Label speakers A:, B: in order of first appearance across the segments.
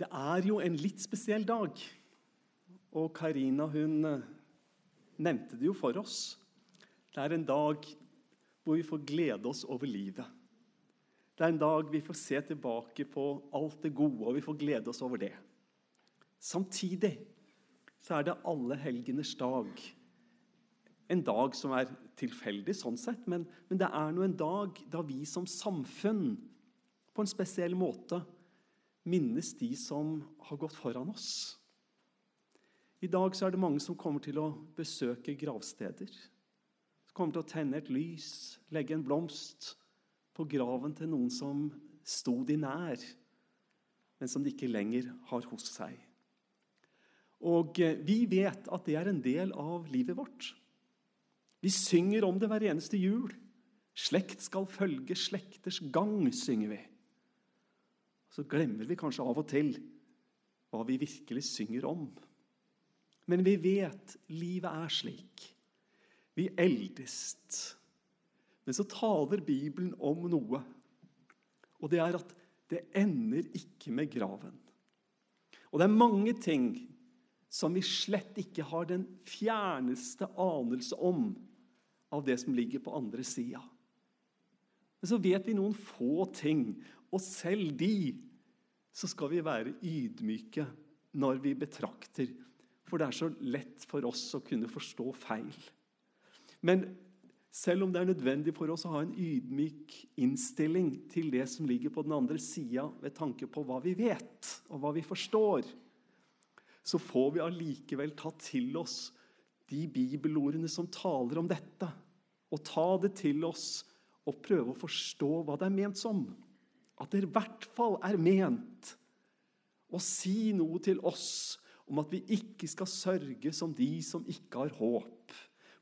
A: Det er jo en litt spesiell dag. Og Karina hun eh, nevnte det jo for oss. Det er en dag hvor vi får glede oss over livet. Det er en dag vi får se tilbake på alt det gode, og vi får glede oss over det. Samtidig så er det alle helgeners dag. En dag som er tilfeldig sånn sett, men, men det er nå en dag da vi som samfunn på en spesiell måte minnes de som har gått foran oss. I dag er det mange som kommer til å besøke gravsteder. Som kommer til å tenne et lys, legge en blomst på graven til noen som sto de nær, men som de ikke lenger har hos seg. Og eh, vi vet at det er en del av livet vårt. Vi synger om det hver eneste jul. Slekt skal følge slekters gang, synger vi. Så glemmer vi kanskje av og til hva vi virkelig synger om. Men vi vet livet er slik. Vi eldest. Men så taler Bibelen om noe, og det er at det ender ikke med graven. Og det er mange ting som vi slett ikke har den fjerneste anelse om av det som ligger på andre sida. Men så vet vi noen få ting, og selv de så skal vi være ydmyke når vi betrakter for det er så lett for oss å kunne forstå feil. Men selv om det er nødvendig for oss å ha en ydmyk innstilling til det som ligger på den andre sida, ved tanke på hva vi vet og hva vi forstår, så får vi allikevel ta til oss de bibelordene som taler om dette, og ta det til oss og prøve å forstå hva det er ment som. At det i hvert fall er ment å si noe til oss om at vi ikke skal sørge som de som ikke har håp.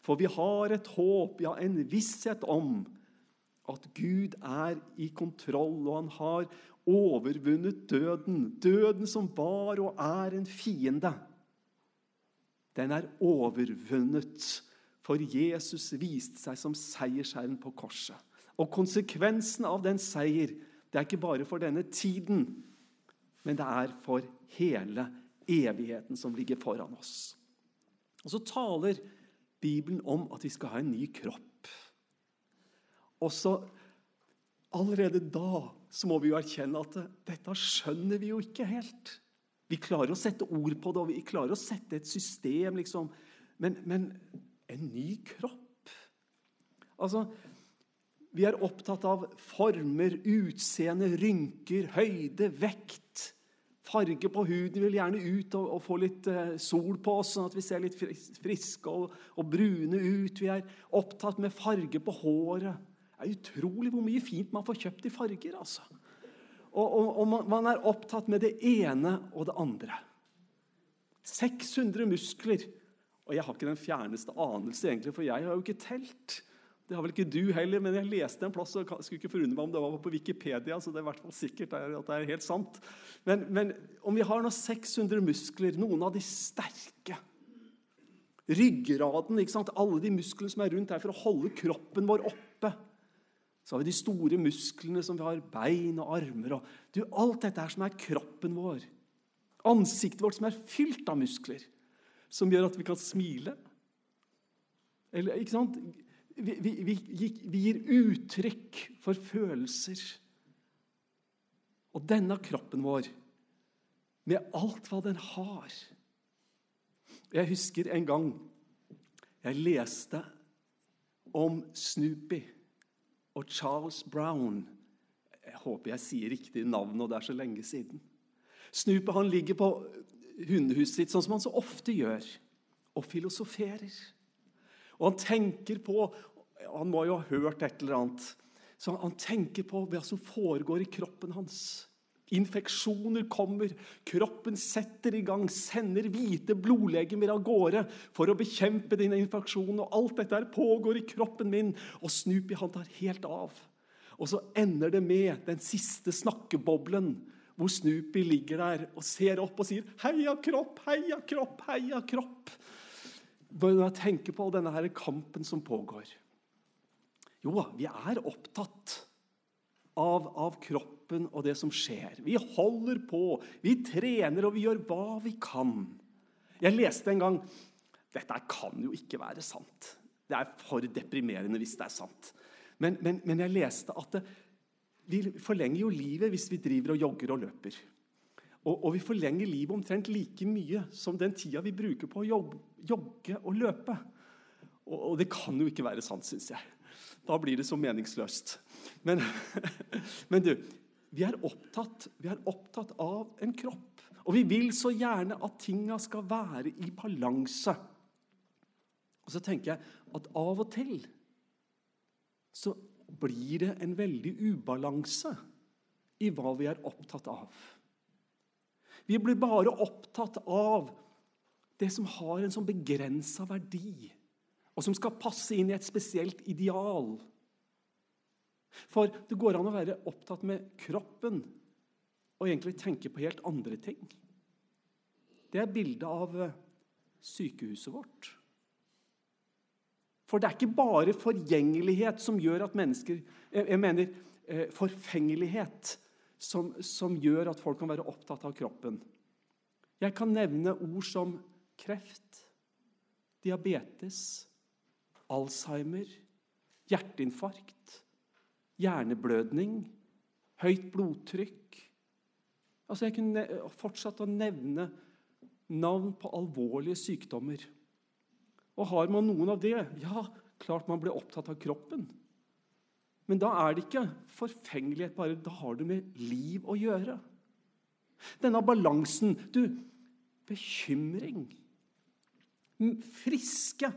A: For vi har et håp, ja, en visshet om at Gud er i kontroll, og han har overvunnet døden. Døden som var og er en fiende. Den er overvunnet, for Jesus viste seg som seiersherren på korset. Og konsekvensen av den seier det er ikke bare for denne tiden, men det er for hele evigheten som ligger foran oss. Og Så taler Bibelen om at vi skal ha en ny kropp. Og så Allerede da så må vi jo erkjenne at dette skjønner vi jo ikke helt. Vi klarer å sette ord på det, og vi klarer å sette et system, liksom. Men, men en ny kropp? Altså, Vi er opptatt av former, utseende, rynker, høyde, vekt farge på huden. Vi vil gjerne ut og, og få litt eh, sol på oss, sånn at vi ser litt friske og, og, brune ut. Vi er opptatt med farge på håret. Det er utrolig hvor mye fint man får kjøpt i farger. altså. Og, og, og man, man er opptatt med det ene og det andre. 600 muskler. Og jeg har ikke den fjerneste anelse, egentlig, for jeg har jo ikke telt. Det har vel ikke du heller, men jeg leste en plass og skulle ikke forundre meg om det var på Wikipedia. så det er i hvert fall sikkert at det er helt sant. Men, men om vi har nå 600 muskler, noen av de sterke Ryggraden, ikke sant? alle de musklene som er rundt her for å holde kroppen vår oppe. Så har vi de store musklene som vi har bein og armer. Og, du, alt dette her som er kroppen vår. Ansiktet vårt som er fylt av muskler. Som gjør at vi kan smile. Eller, ikke sant? Vi, vi, vi, gir uttrykk for følelser. Og denne kroppen vår, med alt hva den har Jeg husker en gang jeg leste om Snoopy og Charles Brown. Jeg håper jeg sier riktig navn, og det er så lenge siden. Snoopy han ligger på hundehuset sitt, sånn som han så ofte gjør, og filosoferer. Og han tenker på Han må jo ha hørt et eller annet. Så han tenker på hva som foregår i kroppen hans. Infeksjoner kommer, kroppen setter i gang, sender hvite blodlegemer av gårde for å bekjempe dine infeksjoner. og Alt dette her pågår i kroppen min, og Snoopy han tar helt av. Og så ender det med den siste snakkeboblen, hvor Snoopy ligger der og ser opp og sier 'Heia kropp, heia kropp, heia kropp' når jeg tenker på denne her kampen som pågår Jo da, vi er opptatt av, av, kroppen og det som skjer. Vi holder på, vi trener, og vi gjør hva vi kan. Jeg leste en gang Dette kan jo ikke være sant. Det er for deprimerende hvis det er sant. Men, men, men jeg leste at det, vi forlenger jo livet hvis vi driver og jogger og løper. Og, og, vi forlenger livet omtrent like mye som den tida vi bruker på å jogge, jogge og løpe. Og, og, det kan jo ikke være sant, syns jeg. Da blir det så meningsløst. Men, men du, vi er, opptatt, vi er opptatt av en kropp. Og vi vil så gjerne at tinga skal være i balanse. Og så tenker jeg at av og til så blir det en veldig ubalanse i hva vi er opptatt av. Vi blir bare opptatt av det som har en sånn begrensa verdi, og som skal passe inn i et spesielt ideal. For det går an å være opptatt med kroppen og egentlig tenke på helt andre ting. Det er bildet av eh, sykehuset vårt. For det er ikke bare forgjengelighet som gjør at mennesker Jeg mener eh, forfengelighet som, som gjør at folk kan være opptatt av kroppen. Jeg kan nevne ord som kreft, diabetes, Alzheimer, hjerteinfarkt, hjerneblødning, høyt blodtrykk Altså, Jeg kunne fortsatt å nevne navn på alvorlige sykdommer. Og har man noen av det, ja, klart man blir opptatt av kroppen. Men da er det ikke forfengelighet bare. Da har du med liv å gjøre. Denne balansen Du, bekymring. Friske,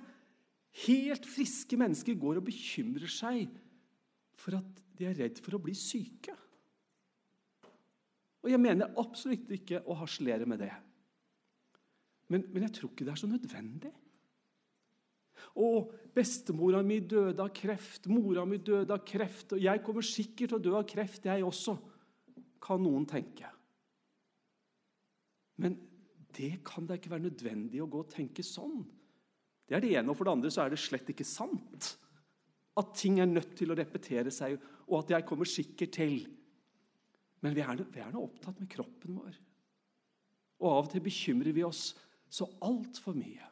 A: helt friske mennesker går og bekymrer seg for at de er redd for å bli syke. Og jeg mener absolutt ikke å harselere med det. Men, men jeg tror ikke det er så nødvendig. Å, bestemora mi døde av kreft, mora mi døde av kreft, og jeg kommer sikkert til å dø av kreft, jeg også, kan noen tenke. Men det kan da ikke være nødvendig å gå og tenke sånn. Det er det ene, og for det andre så er det slett ikke sant. At ting er nødt til å repetere seg, og at jeg kommer sikkert til. Men vi er, vi er nå opptatt med kroppen vår. Og av og til bekymrer vi oss så altfor mye.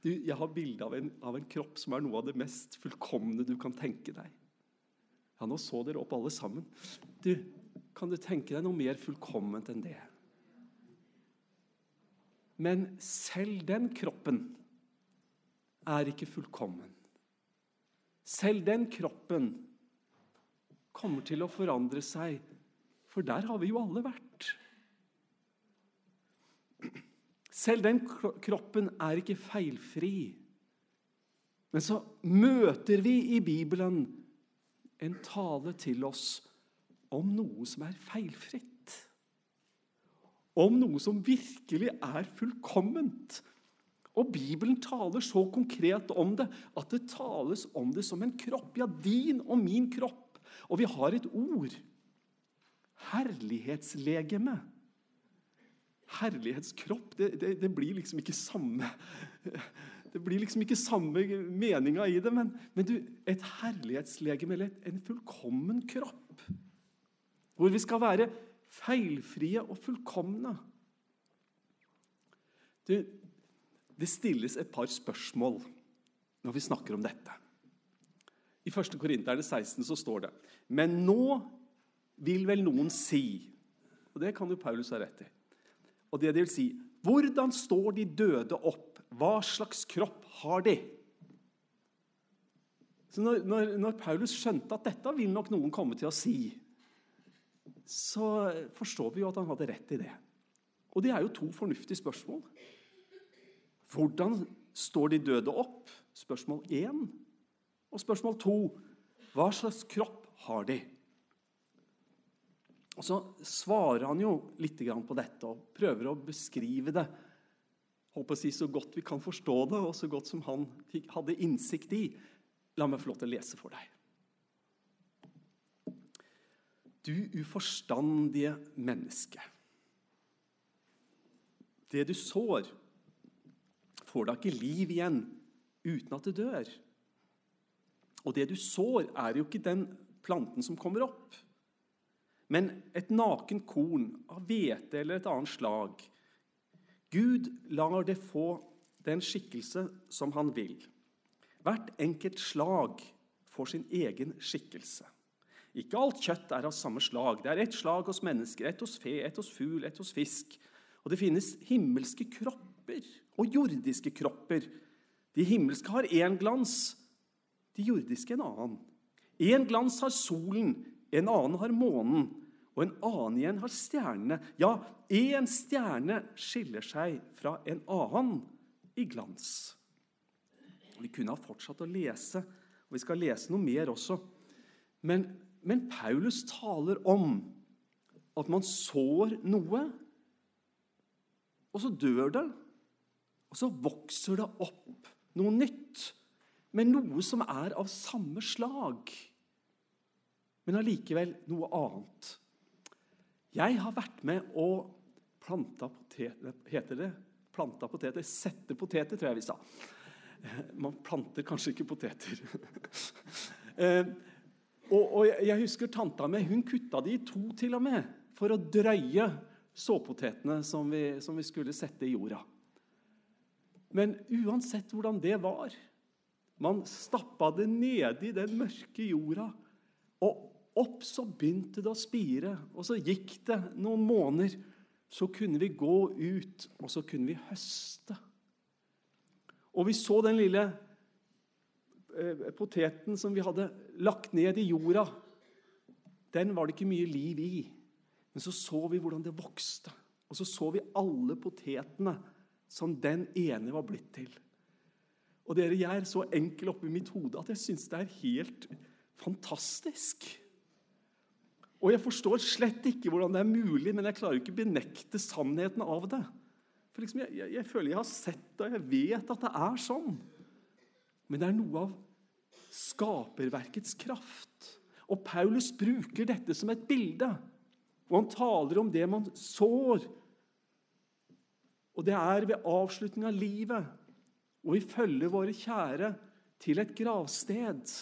A: Du, jeg har bilde av, av, en kropp som er noe av det mest fullkomne du kan tenke deg. Ja, Nå så dere opp alle sammen. Du, Kan du tenke deg noe mer fullkomment enn det? Men selv den kroppen er ikke fullkommen. Selv den kroppen kommer til å forandre seg, for der har vi jo alle vært. Selv den kroppen er ikke feilfri. Men så møter vi i Bibelen en tale til oss om noe som er feilfritt. Om noe som virkelig er fullkomment. Og Bibelen taler så konkret om det at det tales om det som en kropp. Ja, din og min kropp. Og vi har et ord. Herlighetslegeme herlighetskropp, det, det, det, blir liksom ikke samme Det blir liksom ikke samme meninga i det. Men, men du, et herlighetslegeme, eller en fullkommen kropp, hvor vi skal være feilfrie og fullkomne du, Det stilles et par spørsmål når vi snakker om dette. I 1. Korinterne 16 så står det Men nå vil vel noen si Og det kan jo Paulus ha rett i. Og det, det vil si hvordan står de døde opp? Hva slags kropp har de? Så når, når, når, Paulus skjønte at dette vil nok noen komme til å si, så forstår vi jo at han hadde rett i det. Og det er jo to fornuftige spørsmål. Hvordan står de døde opp? Spørsmål én. Og spørsmål to hva slags kropp har de? Og Så svarer han jo litt på dette og prøver å beskrive det håper å si så godt vi kan forstå det, og så godt som han hadde innsikt i. La meg få lov til å lese for deg. Du uforstandige menneske. Det du sår, får da ikke liv igjen uten at det dør. Og det du sår, er jo ikke den planten som kommer opp. Men et naken korn av hvete eller et annet slag. Gud lar det få den skikkelse som han vil. Hvert enkelt slag får sin egen skikkelse. Ikke alt kjøtt er av samme slag. Det er ett slag hos mennesker, ett hos fe, ett hos fugl, ett hos fisk. Og det finnes himmelske kropper og jordiske kropper. De himmelske har én glans, de jordiske en annen. En glans har solen, en annen har månen, og en annen igjen har stjernene. Ja, én stjerne skiller seg fra en annen i glans. Vi kunne ha fortsatt å lese, og vi skal lese noe mer også. Men, men Paulus taler om at man sår noe, og så dør det. Og så vokser det opp noe nytt, men noe som er av samme slag, men allikevel noe annet. Jeg har vært med og planta poteter Heter det planta poteter? Sette poteter, tror jeg vi sa. Man planter kanskje ikke poteter. Eh, og, og jeg husker tanta mi hun kutta de i to til og med for å drøye såpotetene som vi, som vi skulle sette i jorda. Men uansett hvordan det var Man stappa det nedi den mørke jorda, og opp så begynte det å spire. Og så gikk det noen måneder. Så kunne vi gå ut, og så kunne vi høste. Og vi så den lille eh, poteten som vi hadde lagt ned i jorda. Den var det ikke mye liv i. Men så så vi hvordan det vokste. Og så så vi alle potetene som den ene var blitt til. Og dere, Jeg er så enkel oppi mitt hode at jeg syns det er helt fantastisk. Og jeg forstår slett ikke hvordan det er mulig, men jeg klarer ikke å benekte sannheten av det. For liksom, jeg, jeg, jeg, føler jeg har sett det, og jeg vet at det er sånn. Men det er noe av skaperverkets kraft. Og Paulus bruker dette som et bilde. Og han taler om det man sår, og det er ved avslutning av livet, og vi følger våre kjære til et gravsted.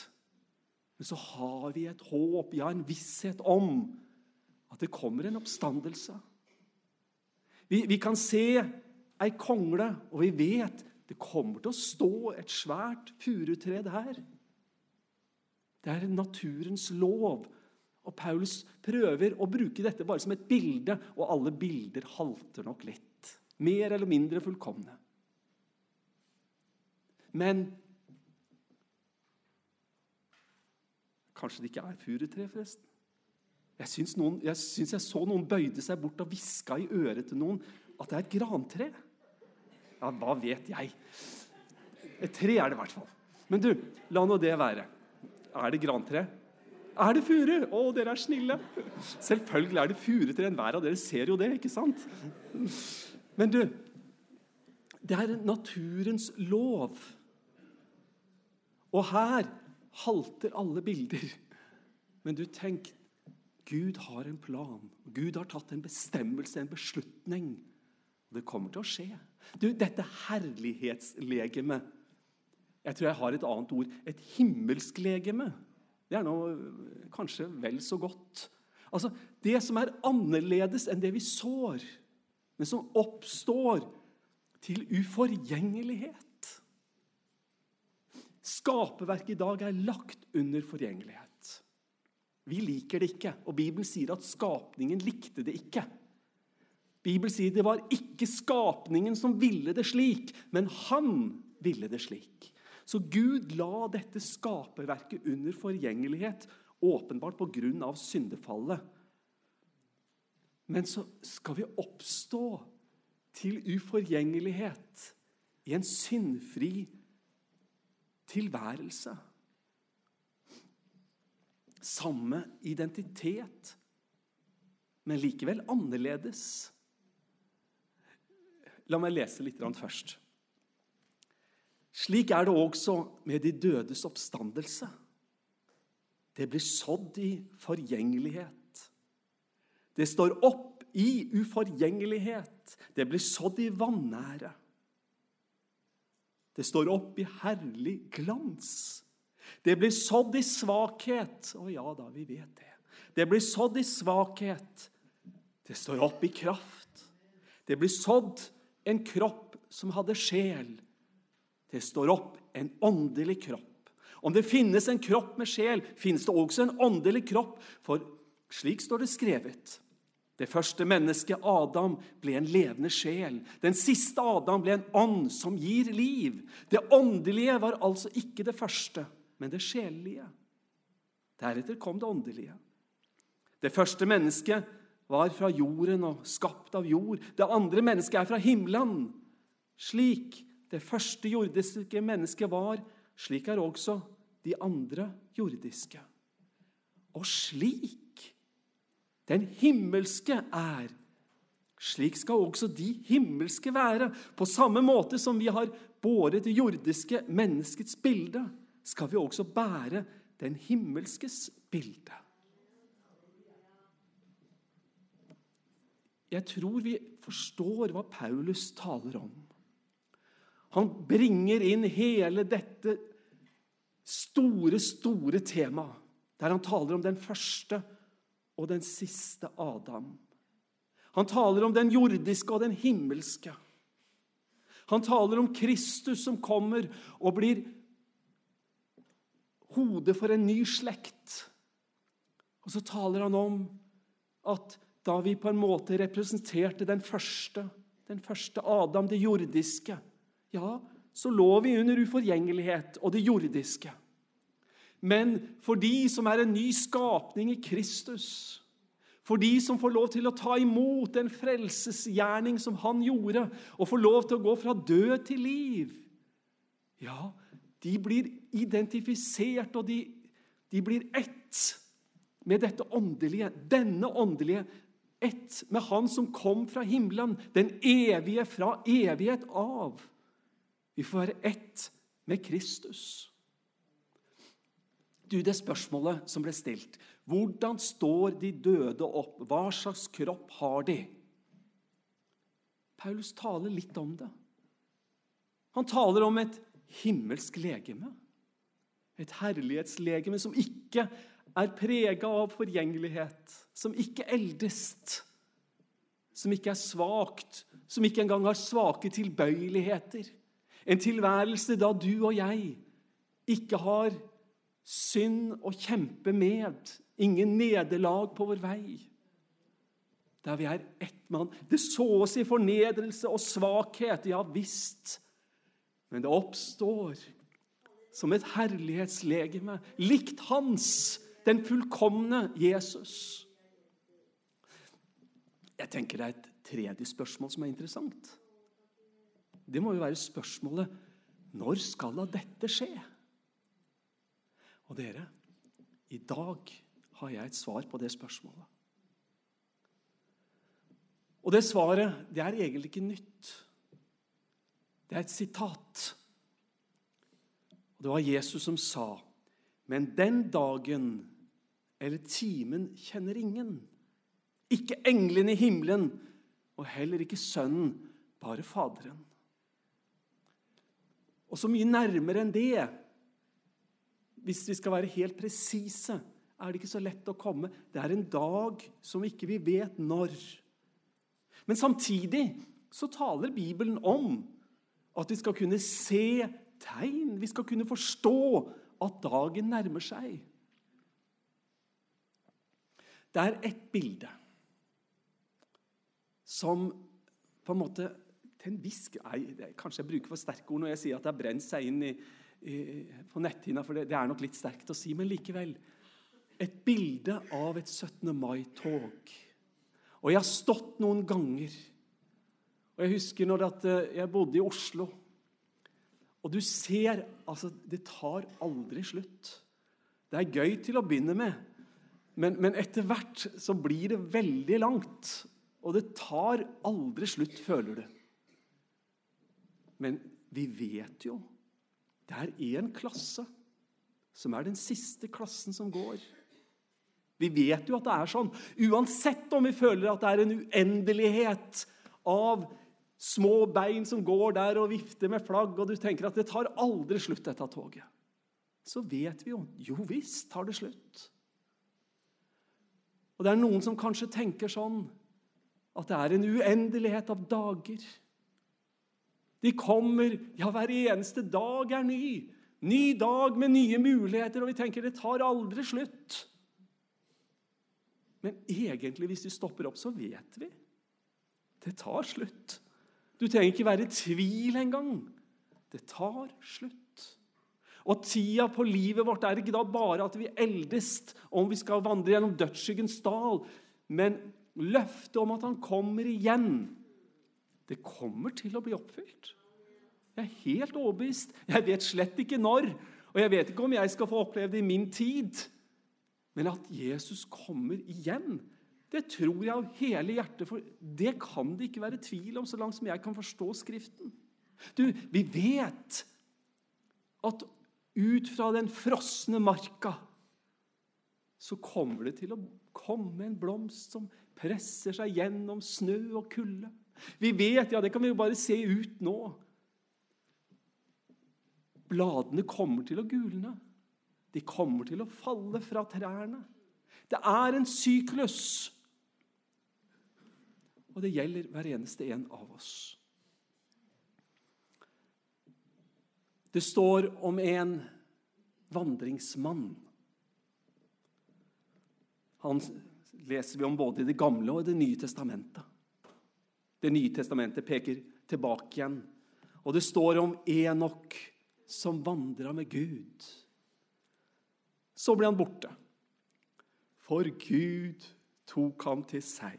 A: Men så har vi et håp, ja, en visshet om at det kommer en oppstandelse. Vi, vi kan se ei kongle, og vi vet det kommer til å stå et svært furutre der. Det er naturens lov. Og Paulus prøver å bruke dette bare som et bilde, og alle bilder halter nok litt. Mer eller mindre fullkomne. Men Kanskje det ikke er furutre, forresten? Jeg syns, noen, jeg syns jeg så noen bøyde seg bort og hviska i øret til noen at det er et grantre. Ja, hva vet jeg? Et tre er det i hvert fall. Men du, la nå det være. Er det grantre? Er det furu? Å, dere er snille. Selvfølgelig er det furutre. Enhver av dere ser jo det, ikke sant? Men du, det er naturens lov. Og her halter alle bilder. Men du tenk, Gud har en plan. Gud har tatt en bestemmelse, en beslutning. Det kommer til å skje. Du, Dette herlighetslegemet Jeg tror jeg har et annet ord. Et himmelsk legeme. Det er nå kanskje vel så godt. Altså, Det som er annerledes enn det vi sår men som oppstår til uforgjengelighet. Skaperverket i dag er lagt under forgjengelighet. Vi liker det ikke, og Bibelen sier at skapningen likte det ikke. Bibelen sier det var ikke skapningen som ville det slik, men han ville det slik. Så Gud la dette skaperverket under forgjengelighet, åpenbart pga. syndefallet. Men så skal vi oppstå til uforgjengelighet i en syndfri tilværelse. Samme identitet, men likevel annerledes. La meg lese litt først. Slik er det også med de dødes oppstandelse. Det blir sådd i forgjengelighet. Det står opp i uforgjengelighet. Det blir sådd i vanære. Det står opp i herlig glans. Det blir sådd i svakhet. Å ja da, vi vet det. Det blir sådd i svakhet. Det står opp i kraft. Det blir sådd en kropp som hadde sjel. Det står opp en åndelig kropp. Om det finnes en kropp med sjel, finnes det også en åndelig kropp. For slik står det skrevet. Det første mennesket, Adam, ble en levende sjel. Den siste Adam ble en ånd som gir liv. Det åndelige var altså ikke det første, men det sjelelige. Deretter kom det åndelige. Det første mennesket var fra jorden og skapt av jord. Det andre mennesket er fra himmelen. Slik det første jordiske mennesket var, slik er også de andre jordiske. Og slik den himmelske er, slik skal også de himmelske være. På samme måte som vi har båret det jordiske menneskets bilde, skal vi også bære den himmelskes bilde. Jeg tror vi forstår hva Paulus taler om. Han bringer inn hele dette store, store temaet, der han taler om den første og den siste Adam. Han taler om den jordiske og den himmelske. Han taler om Kristus som kommer og blir hodet for en ny slekt. Og så taler han om at da vi på en måte representerte den første, den første Adam, det jordiske, ja, så lå vi under uforgjengelighet og det jordiske. Men for de som er en ny skapning i Kristus, for de som får lov til å ta imot den frelsesgjerning som han gjorde, og får lov til å gå fra død til liv Ja, de blir identifisert, og de, de blir ett med dette åndelige, denne åndelige ett med Han som kom fra himmelen, den evige fra evighet av. Vi får være ett med Kristus. Du, Det spørsmålet som ble stilt Hvordan står de døde opp? Hva slags kropp har de? Paulus taler litt om det. Han taler om et himmelsk legeme. Et herlighetslegeme som ikke er prega av forgjengelighet, som ikke eldes, som ikke er svakt, som ikke engang har svake tilbøyeligheter. En tilværelse da du og jeg ikke har synd å kjempe med, ingen nederlag på vår vei. Der vi er ett mann. Det sås i fornedrelse og svakhet, ja visst. Men det oppstår som et herlighetslegeme, likt hans den fullkomne Jesus. Jeg tenker Det er et tredje spørsmål som er interessant. Det må jo være spørsmålet når skal da dette skje? Og dere, i dag har jeg et svar på det spørsmålet. Og det svaret det er egentlig ikke nytt. Det er et sitat. Og Det var Jesus som sa, 'Men den dagen eller timen kjenner ingen. Ikke englene i himmelen, og heller ikke Sønnen, bare Faderen. Og så mye nærmere enn det, hvis vi skal være helt presise, er det ikke så lett å komme. Det er en dag som ikke vi vet når. Men samtidig så taler Bibelen om at vi skal kunne se tegn. Vi skal kunne forstå at dagen nærmer seg. Det er ett bilde som på en måte til en viss nei, Kanskje jeg bruker for sterke ord når jeg sier at det har brent seg inn i, på netthinna, for det, det, er nok litt sterkt å si, men likevel. Et bilde av et 17. mai-tog. Og jeg har stått noen ganger. Og Jeg husker når eh, jeg bodde i Oslo. Og du ser altså, Det tar aldri slutt. Det er gøy til å begynne med. Men, men etter hvert så blir det veldig langt, og det tar aldri slutt, føler du. Men vi vet jo det er én klasse som er den siste klassen som går. Vi vet jo at det er sånn. Uansett om vi føler at det er en uendelighet av små bein som går der og vifter med flagg, og du tenker at det tar aldri slutt, dette toget, så vet vi jo jo visst tar det slutt. Og det er noen som kanskje tenker sånn at det er en uendelighet av dager. De kommer Ja, hver eneste dag er ny. Ny dag med nye muligheter, og vi tenker det tar aldri slutt. Men egentlig, hvis vi stopper opp, så vet vi. Det tar slutt. Du trenger ikke være i tvil engang. Det tar slutt. Og tida på livet vårt er ikke da bare at vi eldes om vi skal vandre gjennom dødsskyggens dal, men løftet om at han kommer igjen, det kommer til å bli oppfylt. Jeg er helt overbevist. Jeg vet slett ikke når, og jeg vet ikke om jeg skal få oppleve det i min tid. Men at Jesus kommer igjen, det tror jeg av hele hjertet. For det kan det ikke være tvil om, så langt som jeg kan forstå Skriften. Du, Vi vet at ut fra den frosne marka så kommer det til å komme en blomst som presser seg gjennom snø og kulde. Vi vet, ja, det kan vi jo bare se ut nå. Bladene kommer til å gulne. De kommer til å falle fra trærne. Det er en syklus. Og det gjelder hver eneste en av oss. Det står om en vandringsmann. Han leser vi om både i Det gamle og i Det nye testamentet. Det nye testamentet peker tilbake igjen. Og det står om Enok som vandra med Gud. Så ble han borte, for Gud tok ham til seg.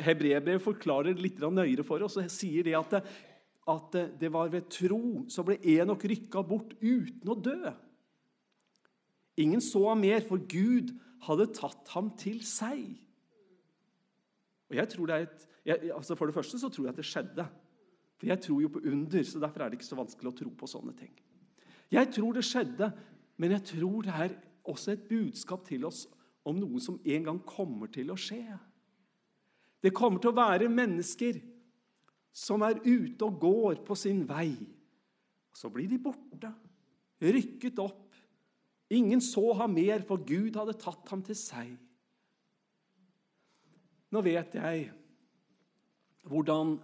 A: Hebreerbrevet forklarer det litt nøyere for oss og sier det at, at det var ved tro så ble Enok rykka bort uten å dø. Ingen så ham mer, for Gud hadde tatt ham til seg. Og jeg tror det er et, jeg, altså For det første så tror jeg at det skjedde. For jeg tror jo på under, så derfor er det ikke så vanskelig å tro på sånne ting. Jeg tror det skjedde, men jeg tror det er også et budskap til oss om noe som en gang kommer til å skje. Det kommer til å være mennesker som er ute og går på sin vei. Så blir de borte, rykket opp. Ingen så ham mer, for Gud hadde tatt ham til seg. Nå vet jeg hvordan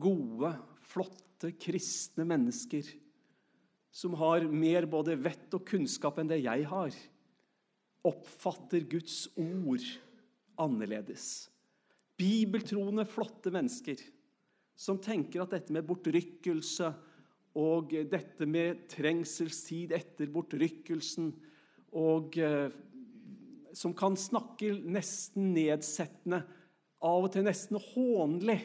A: gode, flotte, kristne mennesker som har mer både vett og kunnskap enn det jeg har, oppfatter Guds ord annerledes. Bibeltroende, flotte mennesker som tenker at dette med bortrykkelse og dette med trengselstid etter bortrykkelsen og eh, Som kan snakke nesten nedsettende, av og til nesten hånlig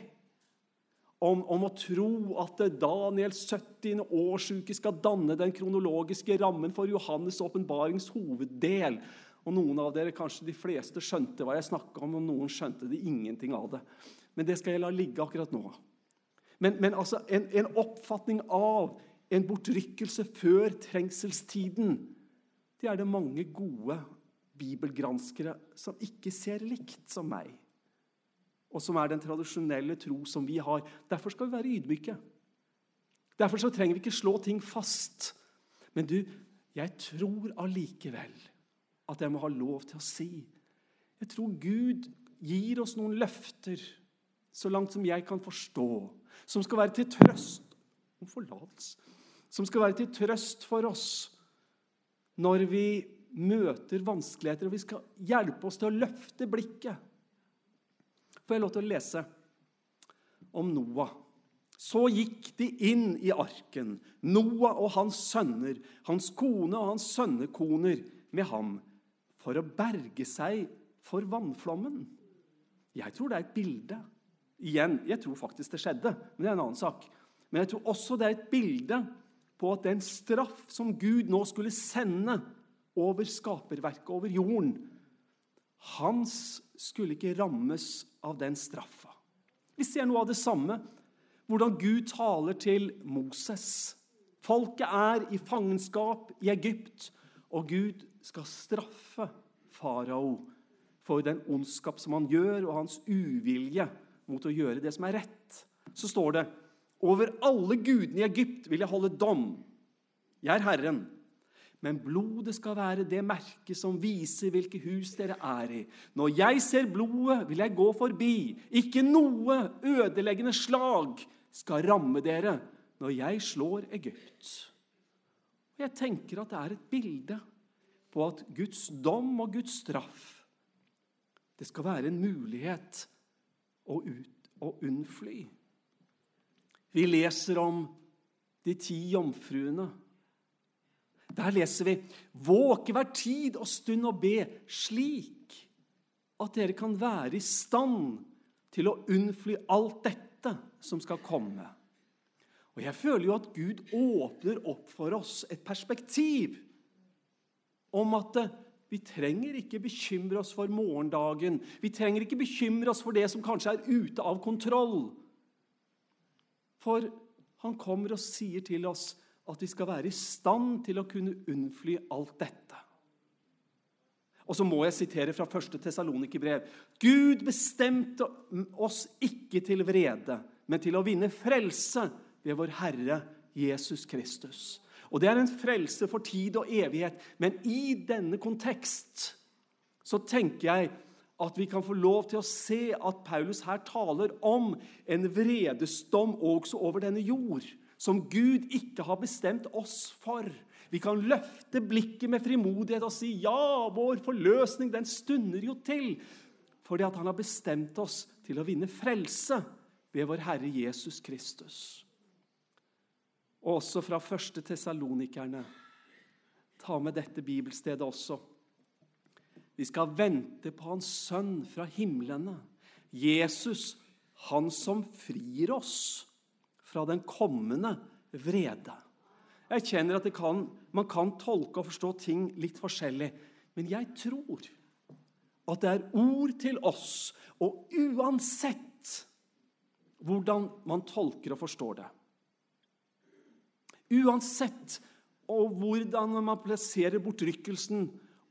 A: om, om, å tro at Daniels 70. årsuke skal danne den kronologiske rammen for Johannes' åpenbarings hoveddel. Og Noen av dere, kanskje de fleste, skjønte hva jeg snakka om, og noen skjønte det ingenting av det. Men det skal jeg la ligge akkurat nå. Men, men altså, en, en, oppfatning av en bortrykkelse før trengselstiden det er det mange gode bibelgranskere som ikke ser likt som meg og som er den tradisjonelle tro som vi har. Derfor skal vi være ydmyke. Derfor så trenger vi ikke slå ting fast. Men du, jeg tror allikevel at jeg må ha lov til å si Jeg tror Gud gir oss noen løfter, så langt som jeg kan forstå, som skal være til trøst om forlatelse, som skal være til trøst for oss når vi møter vanskeligheter, og vi skal hjelpe oss til å løfte blikket får jeg lov til å lese om Noah. Så gikk de inn i arken, Noah og hans sønner, hans kone og hans sønnekoner med ham, for å berge seg for vannflommen. Jeg tror det er et bilde. Igjen, jeg tror faktisk det skjedde, men det er en annen sak. Men jeg tror også det er et bilde på at den straff som Gud nå skulle sende over skaperverket, over jorden, hans skulle ikke rammes av den straffa. Vi ser noe av det samme. Hvordan Gud taler til Moses. Folket er i fangenskap i Egypt, og Gud skal straffe farao for den ondskap som han gjør, og hans uvilje mot å gjøre det som er rett. Så står det over alle gudene i Egypt vil jeg holde dom. Jeg er Herren. Men blodet skal være det merket som viser hvilke hus dere er i. Når jeg ser blodet, vil jeg gå forbi. Ikke noe ødeleggende slag skal ramme dere når jeg slår Egypt. Jeg tenker at det er et bilde på at Guds dom og Guds straff det skal være en mulighet å, ut, å unnfly. Vi leser om de ti jomfruene. Der leser vi Våke hver tid og stund og be, slik at dere kan være i stand til å unnfly alt dette som skal komme. Og Jeg føler jo at Gud åpner opp for oss et perspektiv om at eh, vi trenger ikke bekymre oss for morgendagen. Vi trenger ikke bekymre oss for det som kanskje er ute av kontroll. For han kommer og sier til oss at vi skal være i stand til å kunne unnfly alt dette. Og så må jeg sitere fra 1. Tessalonikerbrev. Gud bestemte oss ikke til vrede, men til å vinne frelse ved vår Herre Jesus Kristus. Og Det er en frelse for tid og evighet. Men i denne kontekst så tenker jeg at vi kan få lov til å se at Paulus her taler om en vredesdom også over denne jord, som Gud ikke har bestemt oss for. Vi kan løfte blikket med frimodighet og si ja, vår forløsning den stunder jo til. Fordi at han har bestemt oss til å vinne frelse ved vår Herre Jesus Kristus og også fra første Tessalonikerne. Ta med dette bibelstedet også. Vi skal vente på Hans Sønn fra himlene, Jesus, Han som frir oss fra den kommende vrede. Jeg kjenner at kan, man kan tolke og forstå ting litt forskjellig, men jeg tror at det er ord til oss, og uansett hvordan man tolker og forstår det, Uansett og hvordan man plasserer bortrykkelsen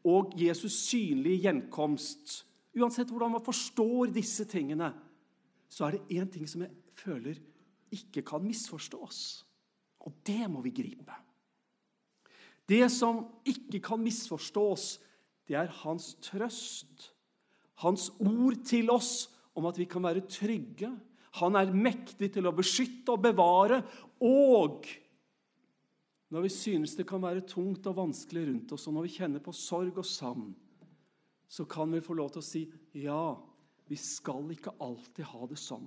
A: og Jesus' synlige gjenkomst, uansett hvordan man forstår disse tingene, så er det én ting som jeg føler ikke kan misforstås. Og det må vi gripe. Det som ikke kan misforstås, det er hans trøst, hans ord til oss om at vi kan være trygge. Han er mektig til å beskytte og bevare og når vi synes det kan være tungt og vanskelig rundt oss, og når vi kjenner på sorg og savn, så kan vi få lov til å si ja, vi skal ikke alltid ha det sånn.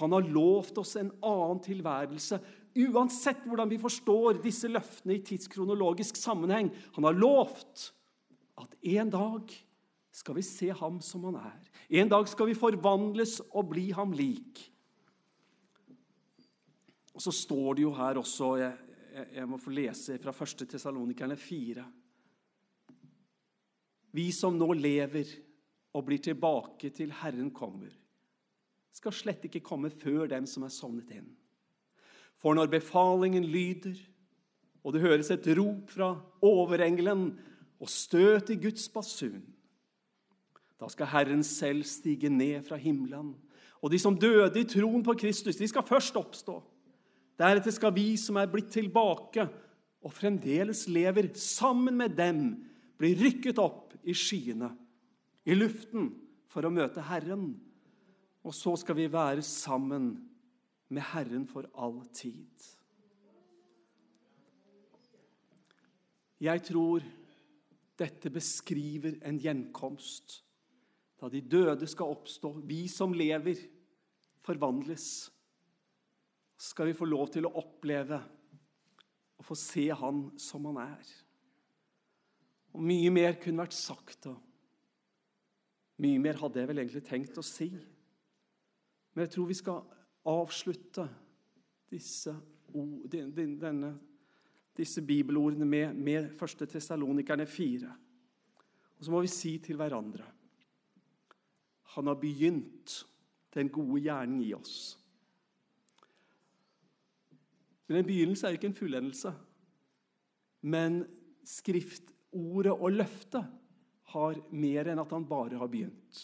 A: Han har lovt oss en annen tilværelse, uansett hvordan vi forstår disse løftene i tidskronologisk sammenheng. Han har lovt at en dag skal vi se ham som han er. En dag skal vi forvandles og bli ham lik. Og Så står det jo her også jeg, jeg må få lese fra 1. Tessalonikerne 4. Vi som nå lever og blir tilbake til Herren kommer, skal slett ikke komme før dem som er sovnet inn. For når befalingen lyder, og det høres et rop fra overengelen og støt i Guds basun, da skal Herren selv stige ned fra himmelen. Og de som døde i troen på Kristus, de skal først oppstå. Deretter skal vi som er blitt tilbake og fremdeles lever sammen med dem, bli rykket opp i skyene, i luften, for å møte Herren. Og så skal vi være sammen med Herren for all tid. Jeg tror dette beskriver en gjenkomst da de døde skal oppstå. Vi som lever, forvandles skal vi få lov til å oppleve og få se Han som Han er. Og Mye mer kunne vært sagt, og mye mer hadde jeg vel egentlig tenkt å si. Men jeg tror vi skal avslutte disse, denne, disse bibelordene med, med 1. Tessalonikerne 4. Og så må vi si til hverandre Han har begynt den gode gjerning i oss. Men en begynnelse er ikke en fullendelse. Men skriftordet og løftet har mer enn at han bare har begynt.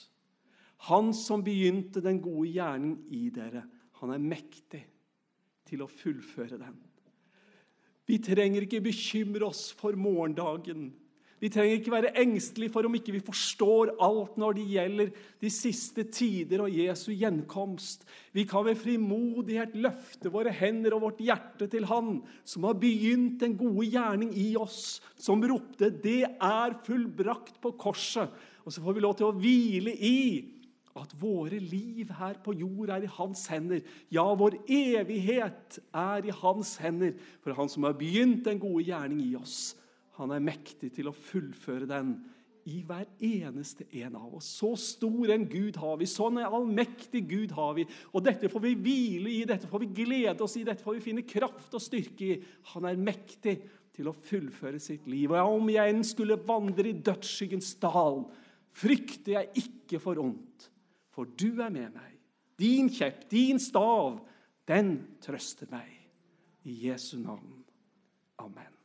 A: Han som begynte den gode gjerning i dere, han er mektig til å fullføre den. Vi trenger ikke bekymre oss for morgendagen. Vi trenger ikke være engstelige for om ikke vi forstår alt når det gjelder de siste tider og Jesu gjenkomst. Vi kan ved frimodighet løfte våre hender og vårt hjerte til Han som har begynt den gode gjerning i oss, som ropte 'Det er fullbrakt' på korset. Og så får vi lov til å hvile i at våre liv her på jord er i hans hender. Ja, vår evighet er i hans hender. For han som har begynt den gode gjerning i oss, han er mektig til å fullføre den i hver eneste en av oss. Så stor en Gud har vi, sånn en allmektig Gud har vi. Og dette får vi hvile i, dette får vi glede oss i, dette får vi finne kraft og styrke i. Han er mektig til å fullføre sitt liv. Og om jeg enn skulle vandre i dødsskyggens dal, frykter jeg ikke for ondt, for du er med meg. Din kjepp, din stav, den trøster meg. I Jesu navn. Amen.